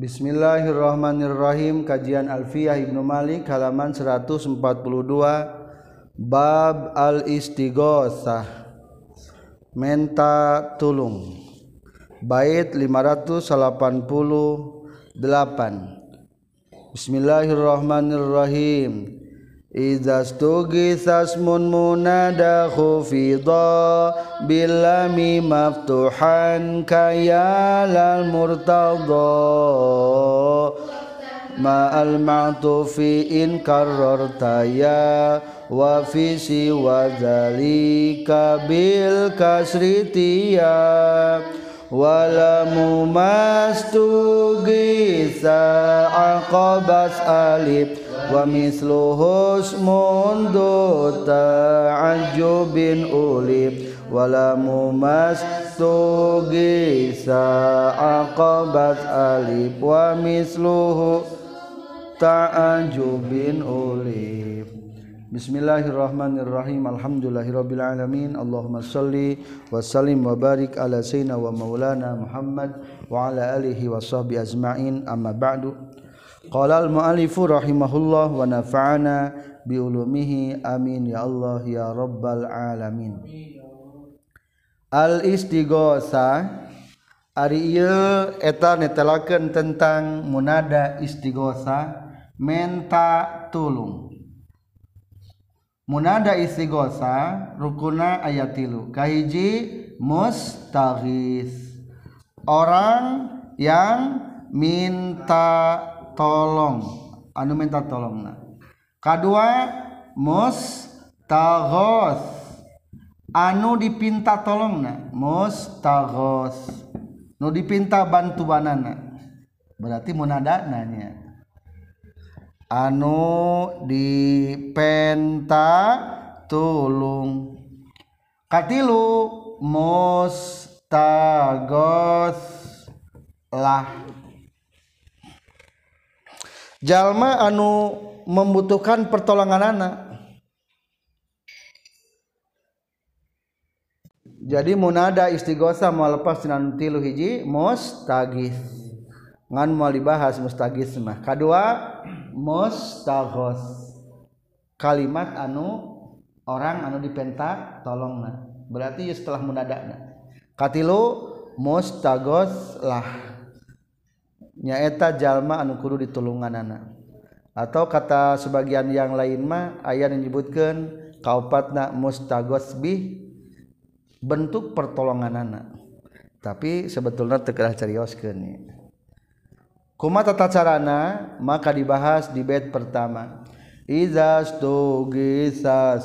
Bismillahirrahmanirrahim. Kajian Alfiyah Ibnu Malik halaman 142 Bab al-Istighosah Menta tulung. Bait 588 Bismillahirrahmanirrahim Iza stugisas mun munada khufidha Bilami maftuhan kayalal murtadha Ma'al ma'tufi in karrartaya Wa fi siwa zalika bil kasritiya Walamu mastugisa aqabas alif wa misluhus mundu ta'ajubin ulib wala mumas tugisa aqabat alif wa misluhu ta'ajubin ulib. Bismillahirrahmanirrahim. Alhamdulillahirabbil alamin. Allahumma shalli wa sallim wa barik ala sayyidina wa maulana Muhammad wa ala alihi wa sahbihi ajmain. Amma ba'du Qala al-mu'allifu rahimahullah wa nafa'ana bi ulumihi amin ya Allah ya rabbal alamin. Al istighosa ari ieu eta netelakeun tentang munada istighosa menta tulung. Munada istighosa rukuna ayat tilu. Kahiji mustaghis. Orang yang minta tolong. Anu minta tolong nah kedua mustagos anu dipinta tolong nah mustagos nu dipinta bantuanana. Berarti munada nanya anu dipenta tulung. Katilu mustagos lah jalma anu membutuhkan pertolongan anak. Jadi munada istighosa mau lepas dengan tilu hiji mustagis. Ngan mau dibahas mustagis mah. Kedua mustaghos kalimat anu orang anu dipentak tolongna. Berarti setelah munadana. Katilu mustaghos lah nyaeta jalma anu kudu ditulunganana. Atau kata sebagian yang lain mah aya menyebutkan kaupatna mustagosbi bentuk pertolonganana. Tapi sebetulnya tekerah carioskeun kuma tata carana? Maka dibahas di bait pertama. Iza stugi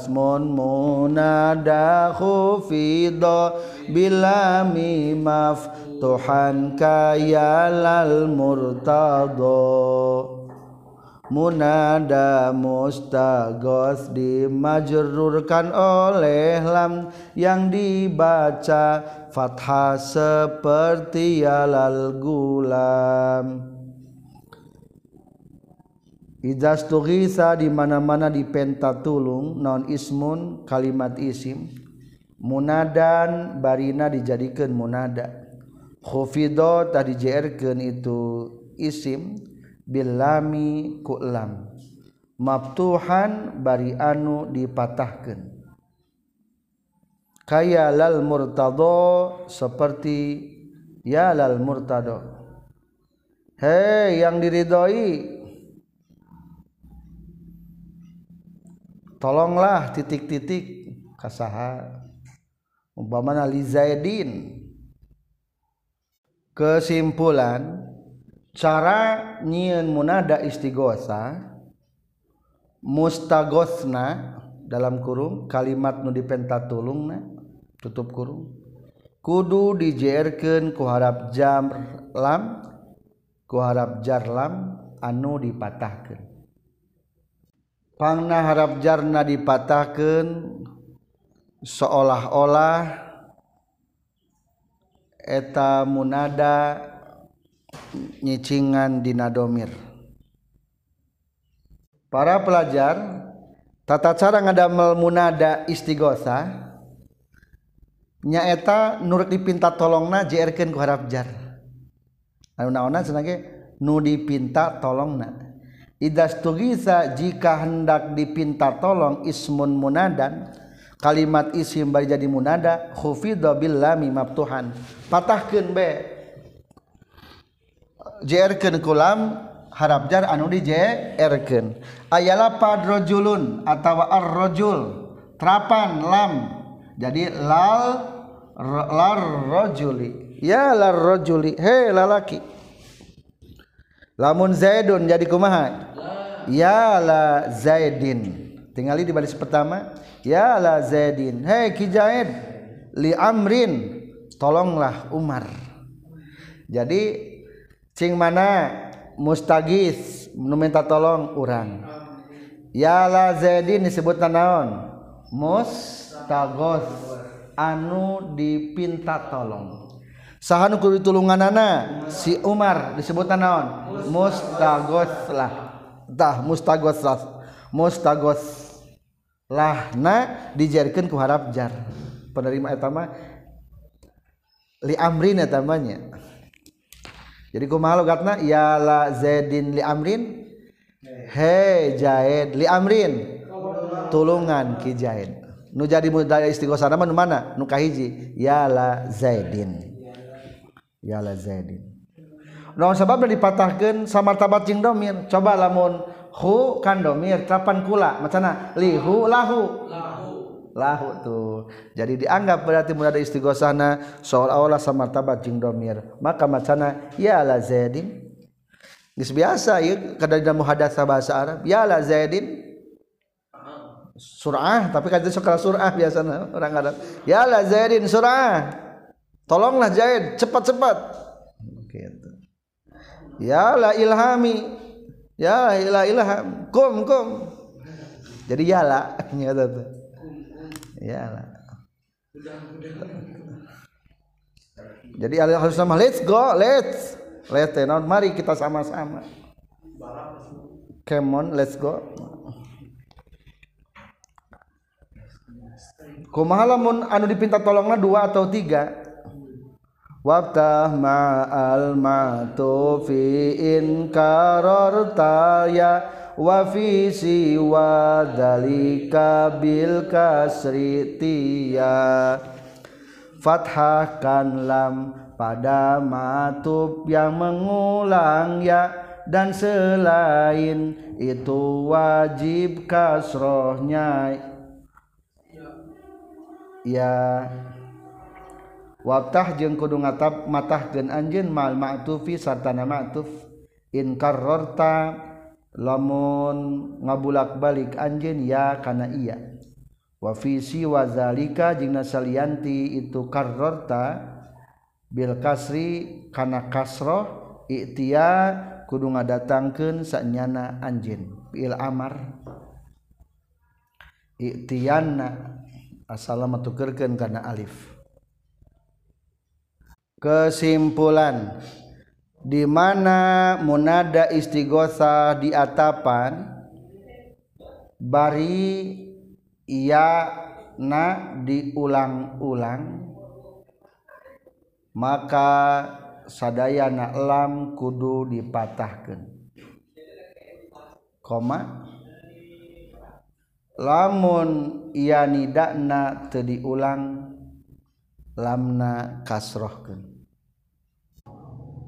mun munada khufido bila mimaf Tuhan kayalal murtado munada mustagos dimajrurkan oleh lam yang dibaca. Fathah seperti yalal gulam. Idas tughisa di mana-mana di pentatulung non ismun kalimat isim. Munadan barina dijadikan munada Khufidho tadi jerken itu isim bilami kulam maftuhan bari anu dipatahkan. Kaya lal murtado seperti ya lal murtado hei yang diridhoi tolonglah titik-titik kasaha. Umpamana li zaidin kesimpulan cara nyieun munada istighosa mustagosna dalam kurung kalimat nu dipentatulungna tutup kurung kudu dijerken kuharap jam lam kuharap jarlam anu dipatahkan pangna harap jarna dipatahkan seolah-olah eta munada nyicingan dina domir. Para pelajar tata cara ngadamel munada istighosa nyaeta nurut dipinta tolongna JRkeun ku harapjar anu naonna cenah nu dipinta tolongna. Idas tugisa jika hendak dipinta tolong ismun munadan kalimat isim bari jadi munada khufidha bil lami maftuhan patahkeun be. Jerkeun kulam harap jar anu di jerkeun aya lapad rajulun atawa ar-rajul terapan lam. Jadi lal lar rajuli ya lar rajuli he lalaki. Lamun zaidun jadi kumaha? Ya la zaidin. Tinggali di baris pertama ya la Zaidin. Hei Ki Zaid li amrin. Tolonglah Umar. Jadi cing mana mustagis meminta tolong urang. Ya la Zaidin disebut naon mustagos. Anu dipinta tolong. Sahanu kudu tulunganana si Umar disebut naon mustagos lah tah mustagos lah mustagos. lahna dijarikan ku harap jar. Penerima etama li amrin etamanya jadi kumaha logatna? Ya la zaidin li amrin? He jaid li amrin. Tulungan ki jaid nu jadi mudaya istighosah mah nu mana? Nu kahiji. Ya la zaidin. Ya la zaidin. Naon sababna dipatahkeun samartabat jeung domir coba lamun hu kan domir kapan kula. Macana lihu lahu. Lahu. Tuh jadi dianggap berarti mun ada istighosahna seolah-olah samartabat jeung domir maka macana ya la zaidin. Geus biasa ieu kada dina muhadatsah bahasa Arab. Ya la zaidin. Surah tapi kan sekolah surah biasanya orang Arab. Ya la zaidin surah. Tolonglah Zaid cepat-cepat. Gitu. Ya la ilhami ya la ilham kum kum. Jadi ya la nyata tuh ya la jadi harus sama let's go let's. Let's non mari kita sama-sama. Come on let's go. Kumaha lamun anu dipinta tolongnya dua atau tiga waftah ma'al ma'tu in kararta ya wa fi siwa dalika bil kasri tiya. Fathahkan lam pada matub yang mengulang ya dan selain itu wajib kasrohnya. Ya waftah jeung kudu ngatap matahkeun anjeun mal ma'tufi sartana ma'tuf. In karrarta lamun ngabulak balik anjeun ya kana iya. Wa fi siwa zalika jeung nasalianti itu karrarta bil kasri kana kasroh i'tiya kudu ngadatangkeun sanyana anjeun bil amar. I'tiyanna assalamu tukerkeun kana alif kesimpulan. Di mana munada istighosa di atapan bari ia na diulang-ulang maka sadayana lam kudu dipatahkan koma lamun ia nidakna teu diulang lamna kasrohkan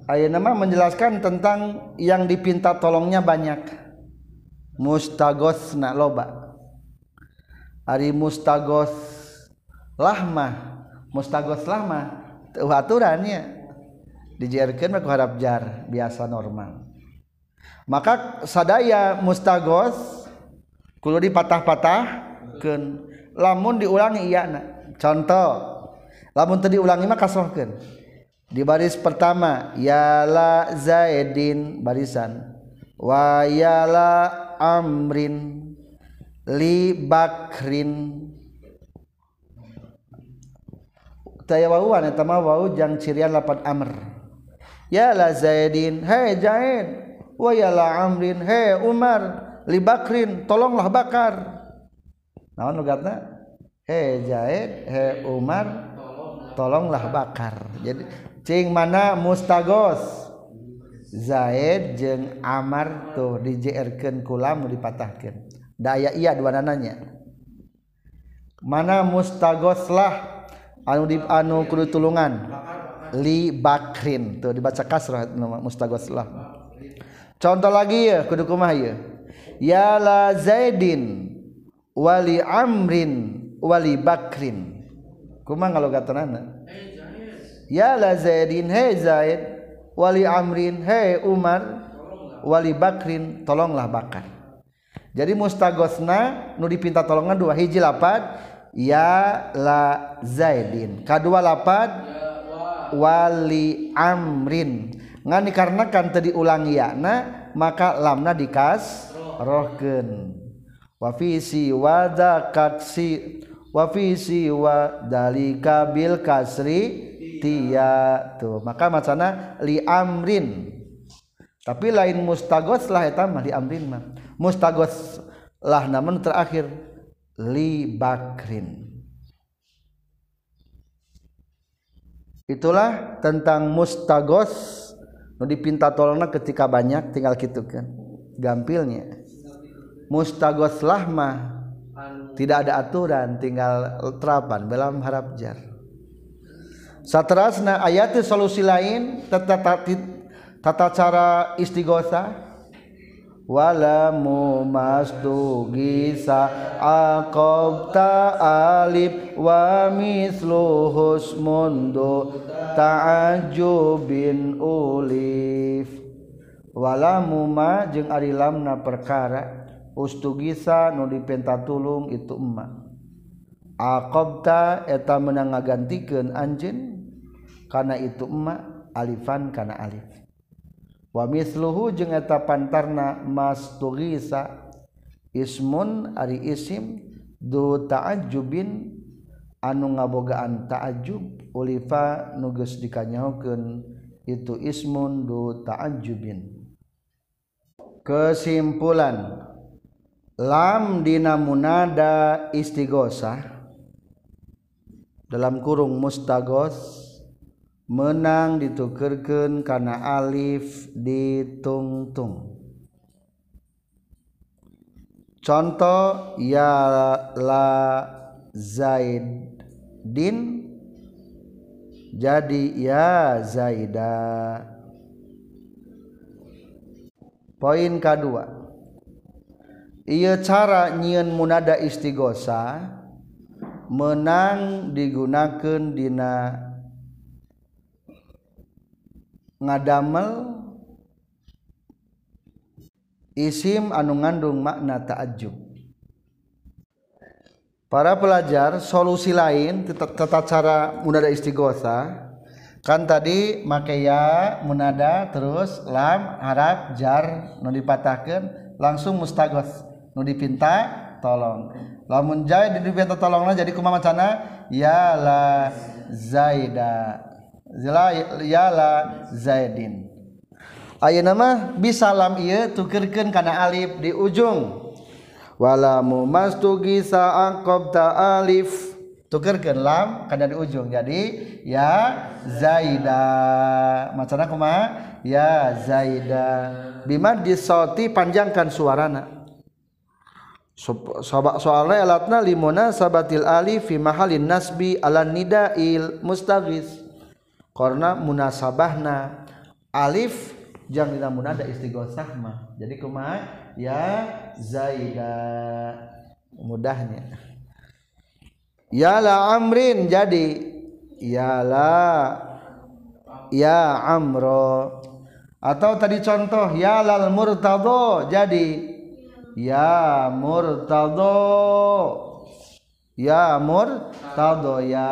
Ayat nama menjelaskan tentang yang dipinta tolongnya banyak. Mustagos na loba. Ari mustagos lahma. Mustagos lahma aturannya. Dijarkan aku harap jar biasa normal. Maka sadaya mustagos kulo dipatah-patah lamun diulangi iya contoh lamun tadi ulangi mah kasrohkeun di baris pertama yala zaidin barisan. Wa yala amrin li bakrin. Taya wawuan eta mah wau jang cirian lapan amr. Yala zaidin hei zaid. Wa yala amrin hei umar. Li bakrin tolonglah bakar. Naon logatna hei zaid. Hei umar. Tolonglah bakar. Jadi cing mana mustagos? Zaid jeung Amar tuh dijerkeun kulam dipatahkan daya iya dua nananya. Mana mustagos lah anu di anu kudu tulungan. Li bakrin. Tuh dibaca kasrah mustagos lah contoh lagi ya kudu kumah ya? Ya la zaidin wali amrin wali bakrin. Kumah kalau kata nana yala Zaidin he Zaid wali Amrin he Umar wali Bakrin tolonglah Bakar. Jadi mustagosna nu dipinta tolongan dua hiji lapad ya la Zaidin. Kadua lapad wali Amrin. Ngan dikarenakan tadi ulang na maka lamna dikas rohken wafisi wada kaksi wafisi wa dalika bil kasri Tia tuh. Maka macana li amrin. Tapi lain mustagos lah eta mah li amrin mah. Mustagos lah namun terakhir li bakrin. Itulah tentang mustagos nu dipinta tolongna ketika banyak tinggal gitu kan gampilnya. Mustagos lah mah tidak ada aturan tinggal terapan dalam harap jar Saterasna ayat solusi lain tata, tata, tata cara istighosa walamu mastugisa aqabta alif wa misluhu mundu ta'ajubin ulif. Walamu ma jeung ari lamna perkara ustugisa nu dipentatulung itu emma aqabta eta meunang ngagantikeun anjeun. karena itu emak alifan karena alif. Wa misluhu jeung eta pantarna mastugisa ismun ari isim du ta'ajjubin. Anu ngabogaan ta'ajjub ulifa nuges dikanyahokeun itu ismun du ta'ajjubin. Kesimpulan lam dina munada istighosah dalam kurung mustagos menang ditukerken karena Alif ditungtung. Contoh ya la Zaidin. Jadi ya Zaida. Poin kedua. Ia cara nyian munada istighosa menang digunakan dina ngadamel? Isim anu ngandung makna ta'ajjub. Para pelajar solusi lain tata cara munada istighosa kan tadi make ya munada terus lam harap jar nu dipatahkan langsung mustagos. Nu dipinta tolong. Lamun jai dipinta tolongna jadi kumaha macana? Ya la zaida. Yala Zaidin. Ayo nama bisa lam iya tukirkan karena alif di ujung. Walamu mastugisa angkob ta alif. Tukirkan lam karena di ujung. Jadi ya Zaida. Macam kumaha ya Zaida. Bima disoti panjangkan suarana. Sobat soalnya alatna limona sabatil alif fi mahalin nasbi ala nidail mustaghis karena munasabahna. Alif jang dina munada istighosah mah jadi kumaha? Ya zaida. Mudahnya. Ya la amrin jadi. Ya la. Ya amro. Atau tadi contoh ya lal murtado jadi. Ya murtado. Ya murtado ya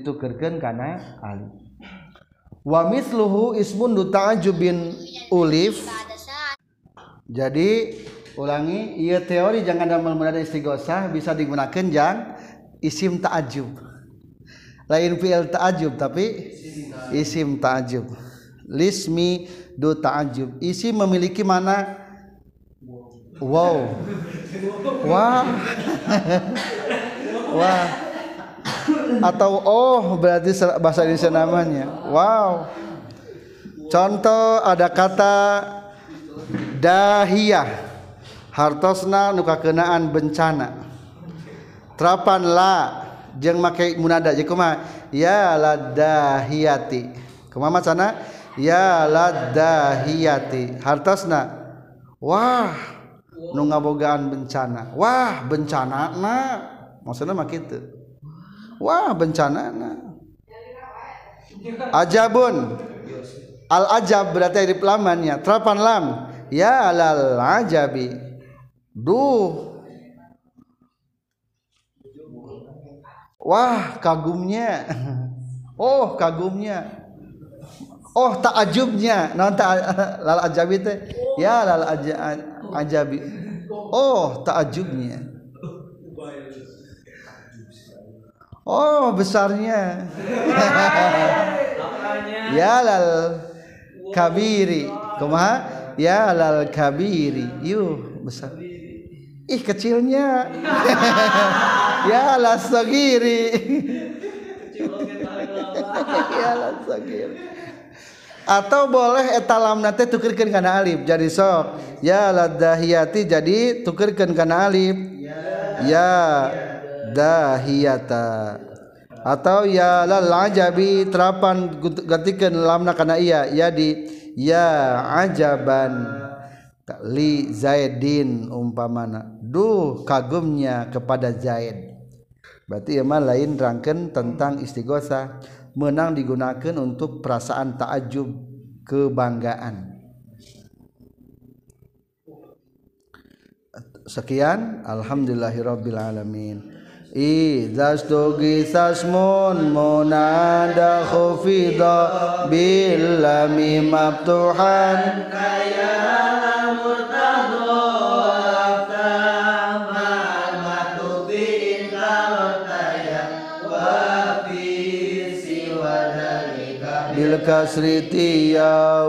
itu kerken karena alif wa misluhu ismun du ta'ajubin ulif. Jadi ulangi iya teori jangan dalam munada istighosah bisa digunakan jang isim ta'ajub. Lain fi'il ta'ajub tapi isim ta'ajub. Lismi du ta'ajub isim memiliki mana? Wow. Wah wah atau oh berarti bahasa Indonesia namanya. Wow. Contoh ada kata dahiyah. Hartosna nuka kenaan bencana. Terapan la jeng make munada. Jadi kuma ya ladahiyati kumaha sana ya ladahiyati hartosna wah nu ngabogaan bencana. Wah bencana na. Maksudnya mah wah bencana na ajabun al ajab berarti di pelamannya terapan lam. Ya lal ajabi. Duh. Wah kagumnya. Oh kagumnya. Oh takjubnya non tak lal ajabi teh? Ya lal ajabi. Oh takjubnya oh besarnya. Ya lal kabiri. Kumaha ya lal kabiri. Yuh besar. Ih kecilnya. Ya lal sagiri. Ya lal sagiri. Atau boleh etalam nate tukirkan karena alif jadi sok. Ya ladahiyati jadi tukirkan karena alif. Ya dahiyata. Atau ya lal ajabi terapan gantikan lamna karena iya. Ya di ya ajaban. Li zaidin umpamana. Duh kagumnya kepada zaid. Berarti emang lain rangken tentang istighosa menang digunakan untuk perasaan takjub kebanggaan. Sekian. Alhamdulillahirabbil alamin Idza stugisasmun munada khufida bil lam maftuhan kaya bil kasri tiya